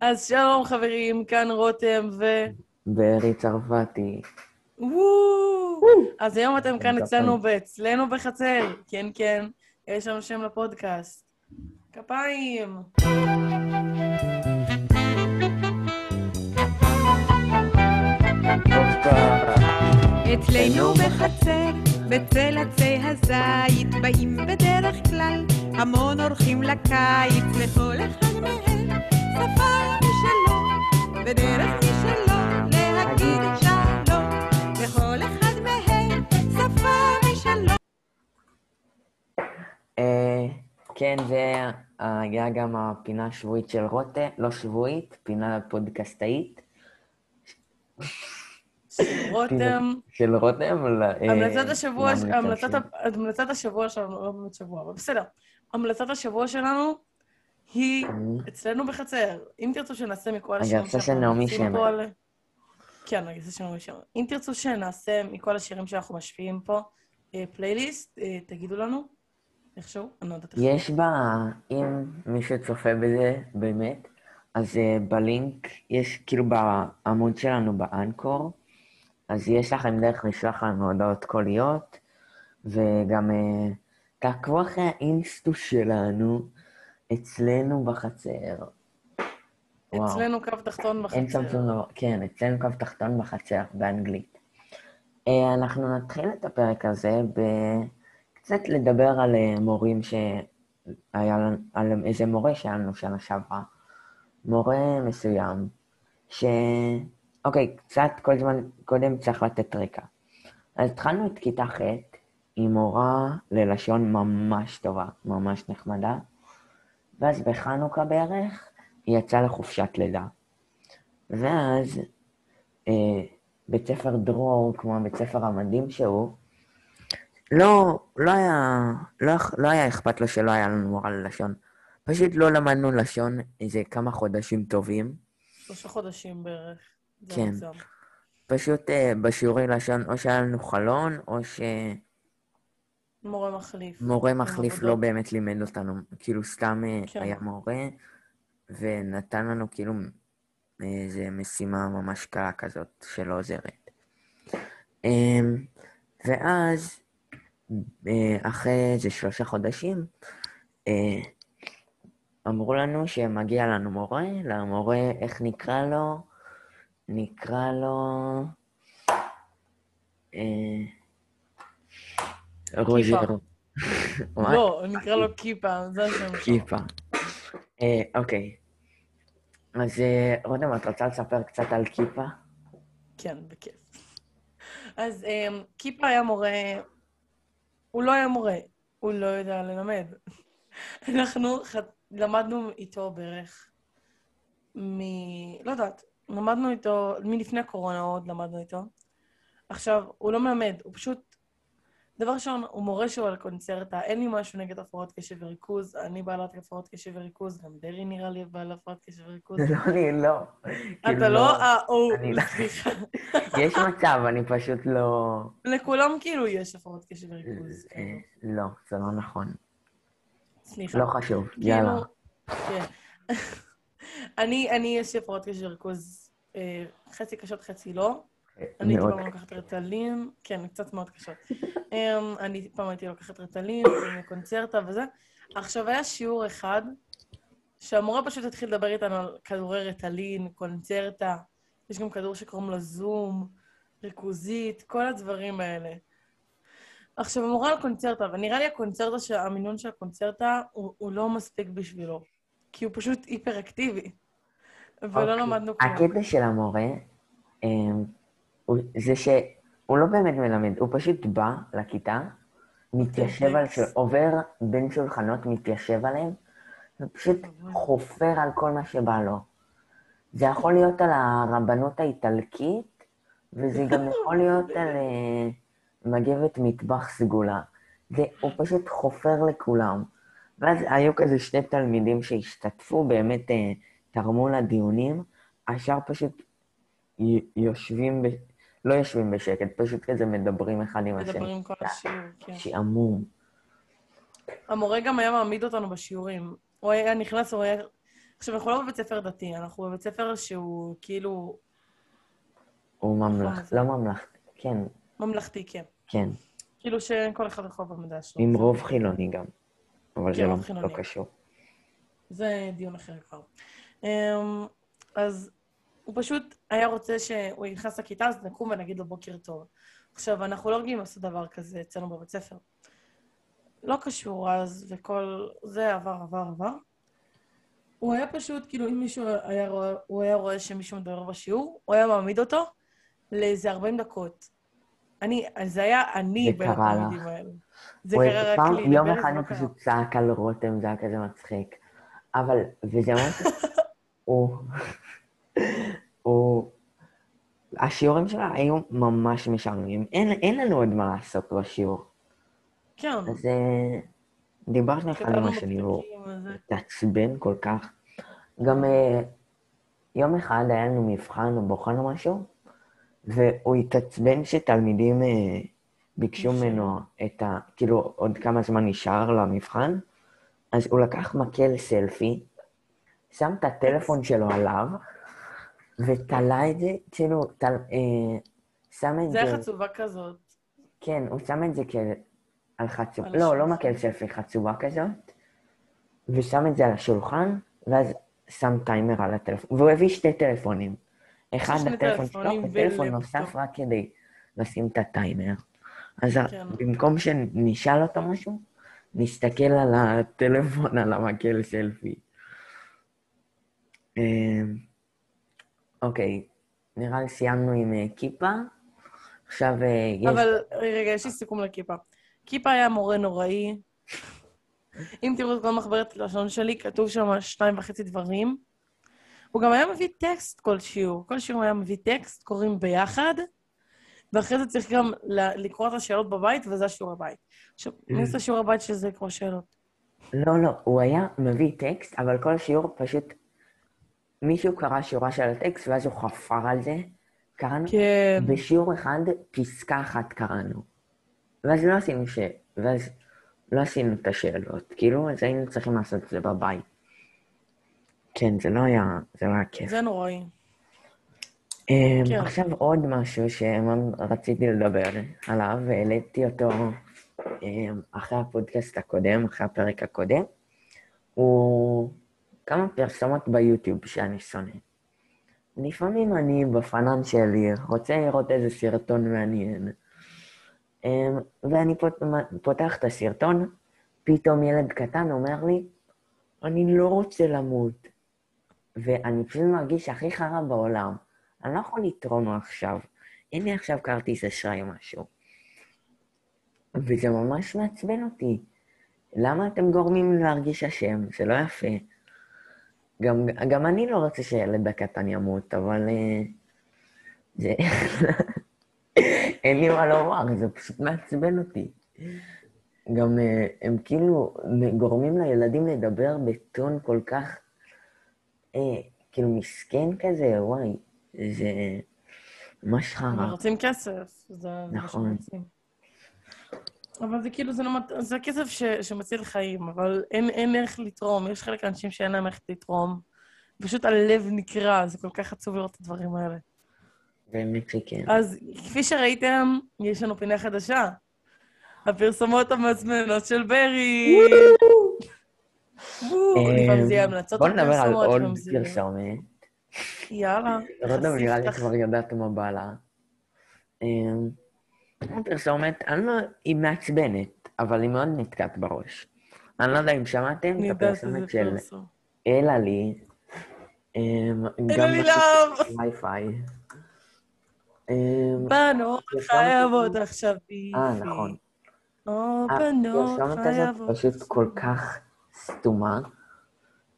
אז שלום חברים, כאן רותם ו... בארי צרפתי. וואו! אז היום אתם כאן אצלנו, אצלנו בחצר. כן, כן, יש לנו שם לפודקאסט. כפיים! אצלנו בחצר, בצל עצי הזית, באים בדרך כלל המון אורחים לקיץ, לכל אחד מהם שפה משלו, ודרך משלו להגיד שלום, לכל אחד מהם שפה משלו. אה, כן, זה היה גם הפינה השבועית של רותם, לא שבועית, פינה פודקאסטאית. רותם, של רותם. אה, המלצת השבוע, המלצת השבוע שלנו, לא באמת שבוע, אבל בסדר. המלצת השבוע שלנו היא אצלנו בחצר. אם תרצו שנעשה מכל השירים הגרסה של נעמי שמר. כן, הגרסה של נעמי שמר. אם תרצו שנעשה מכל השירים שאנחנו משפיעים פה אה, פלייליסט, אה, תגידו לנו. איכשהו, אני לא יודעת איך. יש בה, אם מישהו צופה בזה באמת, אז אה, בלינק, יש כאילו בעמוד שלנו באנקור, אז יש לכם דרך לשלוח לנו הודעות קוליות, וגם אה, תעקבו אחרי האינסטוס שלנו, אצלנו בחצר. וואו. אצלנו קו תחתון אין בחצר. שום דבר, כן, אצלנו קו תחתון בחצר, באנגלית. אה, אנחנו נתחיל את הפרק הזה בקצת לדבר על אה, מורים שהיה לנו, על איזה מורה שהיה לנו שנה שעברה. מורה מסוים, ש... אוקיי, קצת כל זמן, קודם צריך לתת רקע. אז התחלנו את כיתה ח' עם מורה ללשון ממש טובה, ממש נחמדה, ואז בחנוכה בערך היא יצאה לחופשת לידה. ואז אה, בית ספר דרור, כמו הבית ספר המדהים שהוא, לא, לא, היה, לא, לא היה אכפת לו שלא היה לנו מורה ללשון. פשוט לא למדנו לשון איזה כמה חודשים טובים. שלושה חודשים בערך. כן. פשוט אה, בשיעורי לשון או שהיה לנו חלון, או מורה מחליף. שמורה מחליף. לא באמת לימד אותנו, כאילו סתם אה, כן. היה מורה, ונתן לנו כאילו איזו משימה ממש קלה כזאת שלא עוזרת. אמ, ואז, אה, אחרי איזה שלושה חודשים, אה, אמרו לנו שמגיע לנו מורה, למורה, איך נקרא לו? נקרא לו... אה, רוז'ר. מה? לא, נקרא לו כיפה, זה השם שלו. כיפה. אה, אוקיי. אז אה, רותם, את רוצה לספר קצת על כיפה? כן, בכיף. אז אמ, כיפה היה מורה, הוא לא היה מורה, הוא לא יודע ללמד. אנחנו. למדנו איתו בערך מ... לא יודעת, למדנו איתו, מלפני הקורונה עוד למדנו איתו. עכשיו, הוא לא מלמד, הוא פשוט... דבר ראשון, הוא מורה שהוא על קונצרטה, אין לי משהו נגד הפרעות קשב וריכוז, אני בעלת הפרעות קשב וריכוז, גם דרעי נראה לי בעל הפרעות קשב וריכוז. לא, אני לא. כאילו, אתה לא? אה, הוא... אני לא. סליחה. יש מצב, אני פשוט לא... לכולם כאילו יש הפרעות קשב וריכוז. אה, לא, זה לא נכון. סליחה. לא חשוב, כאילו, יאללה. כן. אני, אני יש לי הפרעות קשב וריכוז אה, חצי קשות, חצי לא. אני. פעם לוקחת רטלין, כן, קצת מאוד קשות. אמ, אני פעם הייתי לוקחת רטלין, קונצרטה וזה. עכשיו, היה שיעור אחד, שהמורה פשוט התחיל לדבר איתנו על כדורי רטלין, קונצרטה, יש גם כדור שקוראים לו זום, ריכוזית, כל הדברים האלה. עכשיו, המורה על קונצרטה, ונראה לי הקונצרטה, המינון של הקונצרטה הוא, הוא לא מספיק בשבילו, כי הוא פשוט היפר-אקטיבי. ולא אוקיי. למדנו כלום. הקטע של המורה, אמ, זה שהוא לא באמת מלמד, הוא פשוט בא לכיתה, מתיישב על, עובר בין שולחנות, מתיישב עליהם, ופשוט חופר על כל מה שבא לו. זה יכול להיות על הרבנות האיטלקית, וזה גם יכול להיות על אה, מגבת מטבח סגולה. זה, הוא פשוט חופר לכולם. ואז היו כזה שני תלמידים שהשתתפו, באמת אה, תרמו לדיונים, השאר פשוט יושבים, ב... לא יושבים בשקט, פשוט כזה מדברים אחד עם השני. מדברים כל השיעור, כן. שעמום. המורה גם היה מעמיד אותנו בשיעורים. הוא היה נכנס, הוא היה... עכשיו, אנחנו לא בבית ספר דתי, אנחנו בבית ספר שהוא כאילו הוא ממלכתי, לא ממלכתי, כן, ממלכתי, כן. כן. כאילו שכל אחד יכול במדע שלו. עם רוב חילוני גם. אבל כן, זה לא- לא. קשור. זה דיון אחר כבר. אמ, אז הוא פשוט היה רוצה שהוא נכנס לכיתה, אז נקום ונגיד לו בוקר טוב. עכשיו, אנחנו לא רגילים לעשות דבר כזה אצלנו בבית ספר. לא קשור אז, וכל זה עבר, עבר, עבר. הוא היה פשוט, כאילו, אם מישהו היה רואה, הוא היה רואה שמישהו מדבר בשיעור, הוא היה מעמיד אותו לאיזה 40 דקות. אני, זה היה אני בין התלמידים. האלה. זה קרה רק פעם- לי. יום אחד הוא. פשוט צעק על רותם, זה היה כזה מצחיק. אבל, וזה ממש... הוא... הוא... השיעורים שלה היו ממש משעממים. אין, אין לנו עוד מה לעשות בשיעור. כן. אז אה, דיברנו אחד עם השני, הוא וזה. התעצבן כל כך. גם אה, יום אחד היה לנו מבחן או בוחן או משהו, והוא התעצבן שתלמידים אה, ביקשו. ממנו את ה... כאילו, עוד כמה זמן נשאר למבחן, אז הוא לקח מקל סלפי, שם את הטלפון שלו עליו, ותלה את זה, כאילו, תל, אה, שם את זה זה... חצובה כזאת. כן, הוא שם את זה כ... על חצובה, לא, לא. מקל סלפי, חצובה כזאת, ושם את זה על השולחן, ואז שם טיימר על הטלפון, והוא הביא שתי טלפונים. אחד לטלפון שלו, וטלפון. נוסף רק כדי לשים את הטיימר. אז כן. במקום שנשאל אותו משהו, נסתכל על הטלפון, על המקל סלפי. אוקיי, נראה לי סיימנו עם אה, כיפה. עכשיו אה, יש... אבל רגע, יש לי סיכום לכיפה. כיפה היה מורה נוראי. אם תראו את כל מחברת הלשון שלי, כתוב שם שתיים וחצי דברים. הוא גם היה מביא טקסט כל שיעור. כל שיעור היה מביא טקסט, קוראים ביחד, ואחרי זה צריך גם לקרוא את השאלות בבית, וזה השיעור הבית. עכשיו, מי זה שיעור הבית שזה לקרוא שאלות? לא, לא, הוא היה מביא טקסט, אבל כל שיעור פשוט... מישהו קרא שורה של הטקסט, ואז הוא חפר על זה. קראנו... כן. בשיעור אחד, פסקה אחת קראנו. ואז לא עשינו ש... ואז לא עשינו את השאלות. כאילו, אז היינו צריכים לעשות את זה בבית. כן, זה לא היה... זה לא היה כיף. זה נוראי. אמ, כן. עכשיו עוד משהו שרציתי לדבר עליו, והעליתי אותו אמ, אחרי הפודקאסט הקודם, אחרי הפרק הקודם, הוא כמה פרסומות ביוטיוב שאני שונא. לפעמים אני בפנן שלי רוצה לראות איזה סרטון מעניין, אמ, ואני פות- פותח את הסרטון, פתאום ילד קטן אומר לי, אני לא רוצה למות. ואני פשוט מרגיש הכי חרא בעולם. אני לא יכול לתרום עכשיו. אין לי עכשיו כרטיס אשראי או משהו. וזה ממש מעצבן אותי. למה אתם גורמים להרגיש אשם? זה לא יפה. גם, גם אני לא רוצה שילד הקטן ימות, אבל... אה, זה... אין לי מה לומר, זה פשוט מעצבן אותי. גם אה, הם כאילו גורמים לילדים לדבר בטון כל כך, אה, כאילו מסכן כזה, וואי, זה ממש הם חרא. רוצים כסף, זה זה מה שהם נכון. רוצים. אבל זה כאילו, זה, לא, מת- זה כסף ש, שמציל חיים, אבל אין, אין איך לתרום. יש חלק מהאנשים שאין להם איך לתרום. פשוט הלב נקרע, זה כל כך עצוב לראות את הדברים האלה. באמת שכן. אז כפי שראיתם, יש לנו פינה חדשה. הפרסומות המזמנות של ברי. וואו, לפעמים זה יהיה המלצות בוא נדבר על עוד פרסומת. יאללה. רותם נראה לי. כבר יודעת מה בא לה. אמ, הפרסומת, אני לא, היא מעצבנת, אבל היא מאוד נתקעת בראש. אני לא יודע אם שמעתם את הפרסומת של. אלה לי. אמ, גם לאב. וי-פיי. אמ, בנות פרסומת חייבות עכשיו ביפי. אה, נכון. או בנות הפרסומת הזאת חייבות. פשוט כל כך סתומה,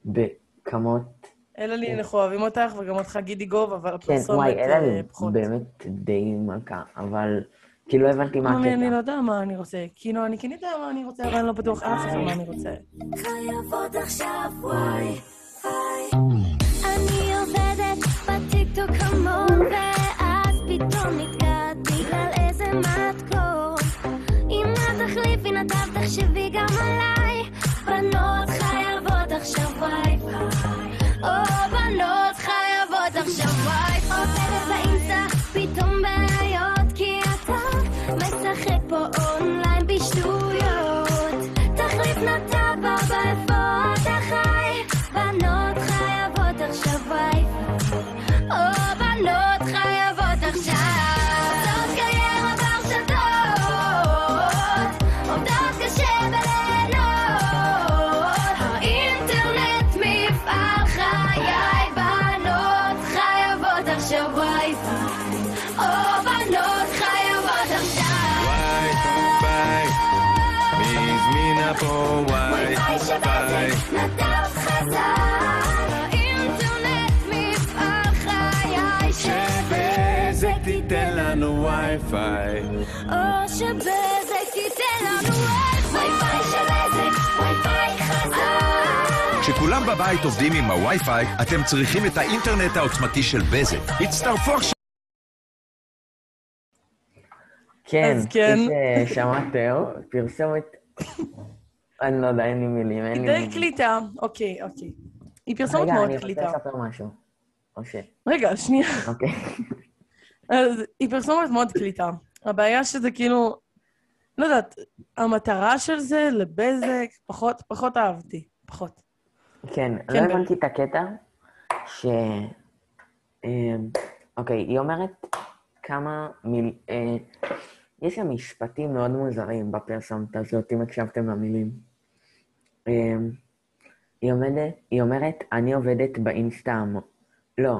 בכמות... אלה לי, אנחנו אוהבים אותך, וגם אותך גידי גוב, אבל כן, הפרסומת וואי, אלה אה, לי פחות. באמת די מלכה, אבל כאילו לא הבנתי מה ממי, אני הקטע. לא יודע מה אני רוצה. כאילו, אני כן יודע מה אני רוצה, אבל אני לא בטוח אף אחד מה אני רוצה. חייבות עכשיו וואי אני עובדת בטיקטוק המון ואז פתאום נתקעת בגלל איזה מתכון אם את תחליפי נתב תחשבי גם עליי בנות חייבות עכשיו וואי פיי או בנות חייבות עכשיו וואי עובדת באינסטה, פתאום כי אתה משחק פה לנו וואי פיי. או שבזק תיתן לנו וי-פיי של בזק, וי-פיי חזק. כשכולם בבית עובדים עם הווי-פיי, אתם צריכים את האינטרנט העוצמתי של בזק. הצטרפו עכשיו כן, כן. כפי ששמעתם, פרסומת... אני לא יודע, אין לי מילים, אין לי די מילים. קליטה. אוקיי, אוקיי. היא פרסומת רגע, מאוד אני רוצה קליטה. לספר משהו. או ש... רגע, שנייה. אוקיי. אז היא פרסומת מאוד קליטה. הבעיה שזה כאילו, לא יודעת, המטרה של זה לבזק, פחות, פחות אהבתי. פחות. כן, כן, לא הבנתי את הקטע ש... אמ, אוקיי, היא אומרת כמה מיל... אה, יש שם משפטים מאוד מוזרים בפרסומת הזאת, אם הקשבתם למילים. אמ, היא עומדת, היא אומרת, אני עובדת באינסטה המ... לא,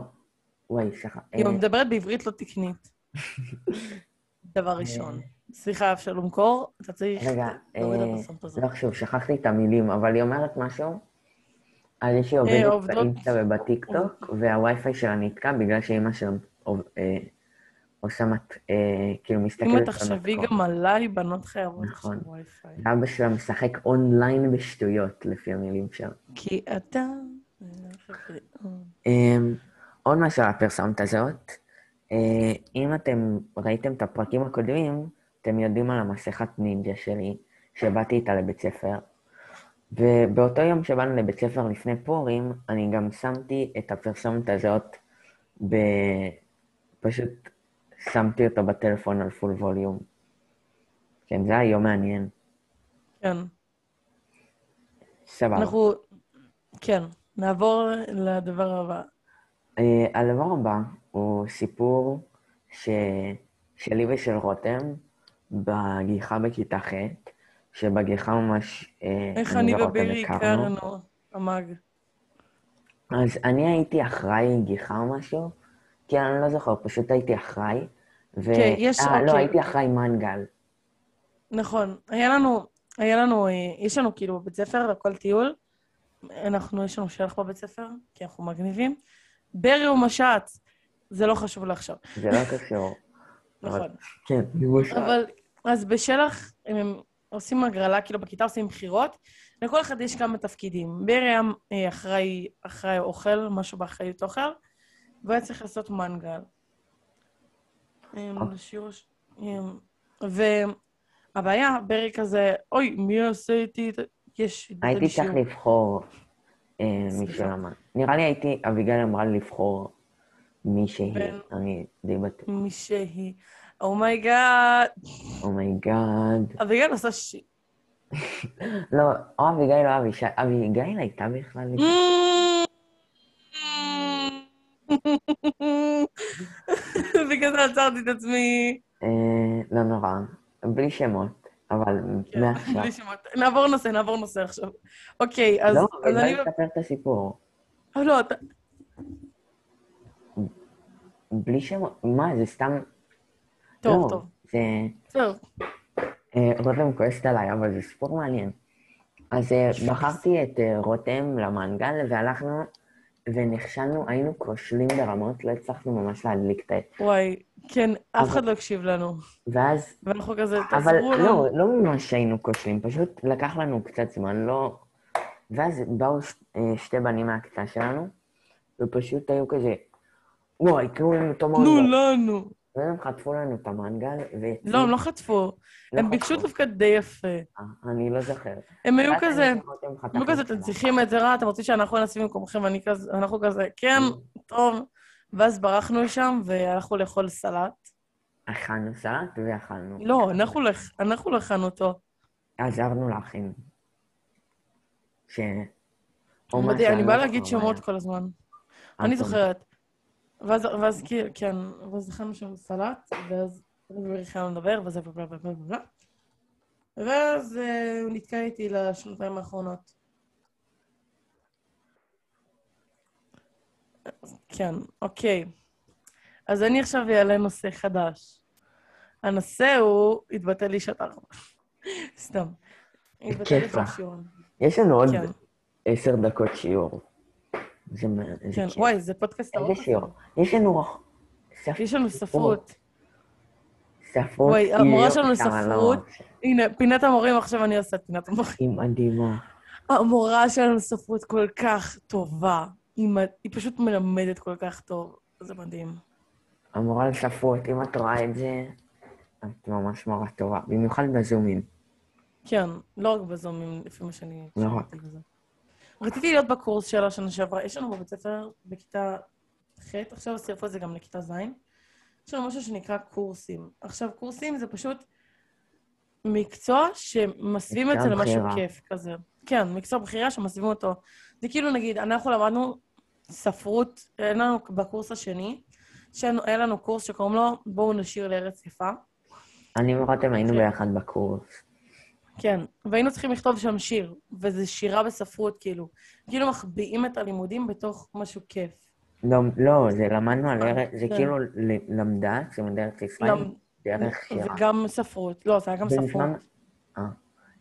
וואי, סליחה. היא אה, מדברת בעברית לא תקנית. דבר ראשון. סליחה, אבשלום קור, אתה צריך רגע, אה. לא חשוב, שכחתי את המילים, אבל היא אומרת משהו על זה שהיא עובדת באינסטה ובטיקטוק, והווי-פיי שלה נתקע בגלל שאימא שלה אה, עושה מת... אה, כאילו מסתכלת אם תחשבי. גם עליי, בנות חייבות נכון. עכשיו וי-פיי. אבא שלה משחק אונליין בשטויות, לפי המילים שלה. כי אתה... עוד משהו על הפרסומת הזאת, אה, אם אתם ראיתם את הפרקים הקודמים, אתם יודעים על המסכת נינג'ה שלי, שבאתי איתה לבית ספר. ובאותו יום שבאנו לבית ספר לפני פורים, אני גם שמתי את הפרסומת הזאת ב... פשוט שמתי אותו בטלפון על פול ווליום. כן, זה היה יום מעניין. כן. סבבה. אנחנו... כן, נעבור לדבר הבא. אה, הדבר הבא הוא סיפור ש... שלי ושל רותם בגיחה בכיתה ח', שבגיחה ממש... אה, איך אני ובירי הכרנו, המאג. אז אני הייתי אחראי גיחה או משהו, כי אני לא זוכר, פשוט הייתי אחראי. ו... כן, יש- אה, לא, אוקיי. הייתי אחראי מנגל. נכון. היה לנו, היה לנו, אה, יש לנו כאילו בבית ספר, לכל טיול, אנחנו, יש לנו שלח בבית ספר, כי אנחנו מגניבים. ברי הוא מש"ץ, זה לא חשוב לעכשיו. זה לא קשור. נכון. כן, לימוש. אבל, אז בשלח, הם, הם עושים הגרלה, כאילו בכיתה עושים בחירות, לכל אחד יש כמה תפקידים. ברי היה אה, אחראי, אחראי אוכל, משהו באחריות אוכל, והוא היה צריך לעשות מנגל. לשיעור... אמ, והבעיה, ברי כזה, אוי, מי יעשה איתי את... ה-" יש... הייתי צריך. לבחור אה. שלמד. נראה לי הייתי, אביגיל אמרה לי לבחור מי שהיא. אני די בטוח. מי שהיא. אומייגאד. אומייגאד. אביגיל עושה ש... לא, או אביגיל או אבישי. אביגיל הייתה בכלל... בגלל זה עצרתי את עצמי. אה, לא נורא. בלי שמות, אבל כן, מעכשיו. נעבור נושא, נעבור נושא עכשיו. אוקיי, אז לא, אבל אני... בואי נספר את הסיפור. אה, לא, אתה... בלי שמות, מה, זה סתם... טוב, לא, טוב. זה... טוב. אה, רותם כועסת עליי, אבל זה סיפור מעניין. אז אה, בחרתי את רותם למנגל, והלכנו ונכשלנו, היינו כושלים ברמות, לא הצלחנו ממש להדליק את ה... וואי, כן, אף אבל- אחד לא הקשיב לנו. ואז, ואנחנו כזה, אבל תעזרו לנו. לא, לא ממש היינו כושלים, פשוט לקח לנו קצת זמן, לא... ואז באו אה, שתי בנים מהכיתה שלנו, ופשוט היו כזה, וואי, תנו לנו את תנו. לנו. הם חטפו לנו את המנגל, ו... לא, הם לא חטפו. הם ביקשו. דווקא די יפה. אה, אני לא זוכר. הם היו כזה, הם היו כזה, את אתם. צריכים את זה רע, אתם רוצים שאנחנו נשים במקומכם, ואני כזה, כן, טוב. ואז ברחנו לשם והלכנו לאכול סלט. אכלנו סלט ואכלנו. לא, אנחנו לא- לא הכנו אותו. עזרנו לאחים. ש... אני שאני באה לא להגיד שמות. כל הזמן. אה, אני טוב. זוכרת. ואז, ואז כאילו, כן, ואז הכנו שם סלט, ואז התחלנו לדבר, וזה ובלה בלה בלה בלה. ואז אה, הוא נתקע איתי לשנתיים האחרונות. כן, אוקיי. אז אני עכשיו אעלה נושא חדש. הנושא הוא, התבטא לי שעת ארבע. סתם. התבטא לי. שיעור. יש לנו עוד כן, עשר דקות שיעור. זה כן. וואי, זה פודקאסט ארוך. איזה שיעור? יש לנו... יש לנו ספרות. ספרות. וואי, המורה לא- שלנו לא לספרות. ממש- הנה, פינת המורים, עכשיו אני עושה את פינת המורים. היא מדהימה. המורה שלנו לספרות כל כך טובה. היא, היא פשוט מלמדת כל כך טוב. זה מדהים. המורה לספרות, אם את רואה את זה, את ממש מורה טובה. במיוחד בזומים. כן, לא רק בזומים, לפי מה שאני... לא וזה. רציתי להיות בקורס שלה שנה שעברה. יש לנו בבית ספר בכיתה ח', עכשיו הוסיפו את זה גם לכיתה ז'. יש לנו משהו שנקרא קורסים. עכשיו, קורסים זה פשוט מקצוע שמסווים את זה למשהו. כיף כזה. כן, מקצוע בחירה שמסווים אותו. זה כאילו, נגיד, אנחנו למדנו ספרות, היה לנו בקורס השני, שהיה היה לנו קורס שקוראים לו בואו נשיר לארץ יפה. אני ורותם היינו כן. ביחד בקורס. כן, והיינו צריכים לכתוב שם שיר, וזה שירה בספרות, כאילו. כאילו מחביאים את הלימודים בתוך משהו כיף. לא, לא, זה למדנו על אה, ארץ, זה כן. כאילו למדה, זה למד ארץ ישראל, דרך שירה. וגם ספרות. לא, זה היה גם זה נשמע- ספרות. אה.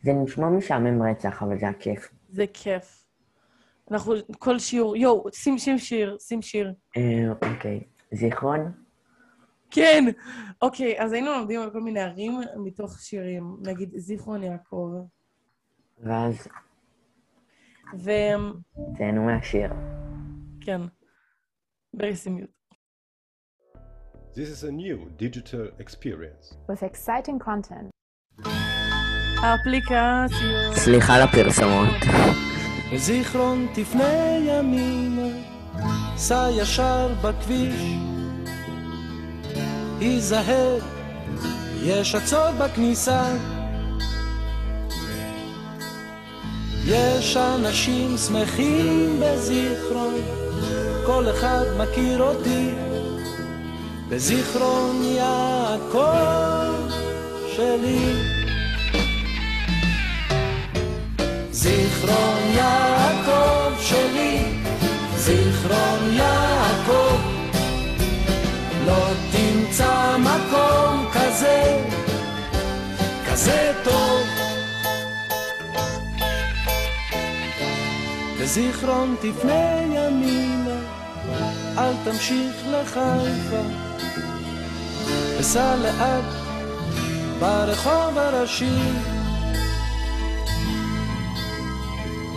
זה נשמע משעמם רצח, אבל זה הכיף. זה כיף. אנחנו, כל שיעור, יואו, שים שיר, שים שיר. אה, אוקיי. זיכרון? כן! אוקיי, אז היינו לומדים על כל מיני ערים מתוך שירים, נגיד זיכרון יעקב. ואז וכן, צאנו מהשיר. בריסמיות. This is a new digital experience. with exciting content. האפליקציות. סליחה על הפרסומות. בזיכרון תפנה ימינה, סע ישר בכביש. היזהר, יש עצות בכניסה. יש אנשים שמחים בזיכרון, כל אחד מכיר אותי. בזיכרון יעקב שלי. זיכרון יעקב שלי, זיכרון יעקב, בזיכרון תפנה ימינה, אל תמשיך לחיפה, וסע לאט ברחוב הראשי.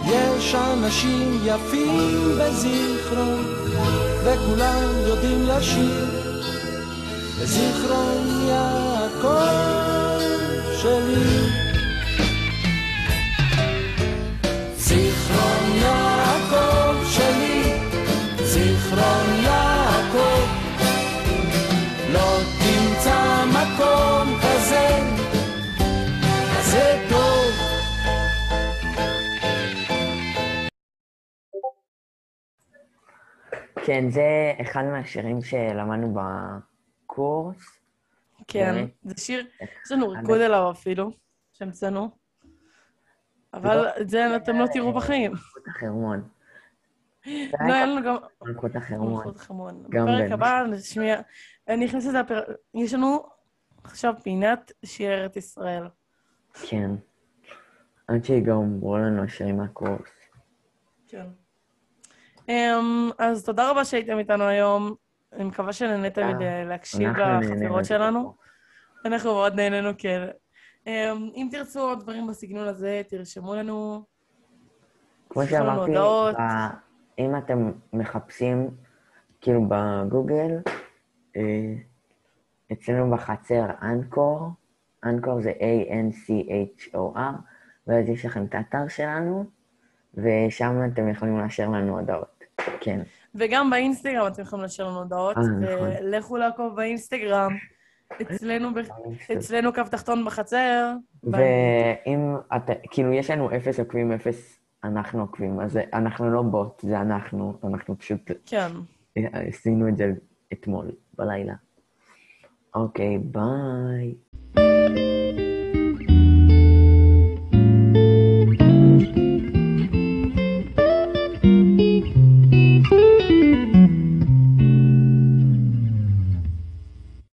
יש אנשים יפים בזיכרון, וכולם יודעים לשיר. בזיכרון יעקב שלי. כן, זה אחד מהשירים שלמדנו בקורס. כן. זה שיר, יש לנו ריקוד עליו אפילו, שהמצאנו. אבל את זה אתם לא תראו בחיים. מלכות החרמון. לא, היה לנו גם... מלכות החרמון. מלכות בפרק. הבא נשמיע... אני זה לפרק... יש לנו עכשיו פינת שיר ארץ ישראל. כן. עד שיגמרו לנו השירים מהקורס. כן. אמ, אז תודה רבה שהייתם איתנו היום. אני מקווה שנהניתם. מדי להקשיב לחפירות מזה. שלנו. אנחנו מאוד נהנינו, כן. אמ, אם תרצו עוד דברים בסגנון הזה, תרשמו לנו. כמו שאמרתי, אם אתם מחפשים, כאילו בגוגל, אה, אצלנו בחצר אנקור, אנקור זה A-N-C-H-O-R, ואז יש לכם את האתר שלנו, ושם אתם יכולים לאשר לנו הודעות. כן. וגם באינסטגרם אתם יכולים לשאול לנו הודעות, אה, נכון. ולכו לעקוב באינסטגרם. אצלנו, אצלנו קו תחתון בחצר. ואם אתה, כאילו, יש לנו אפס עוקבים, אפס אנחנו עוקבים, אז אנחנו לא בוט, זה אנחנו, אנחנו פשוט כן. עשינו את זה אתמול, בלילה. אוקיי, ביי.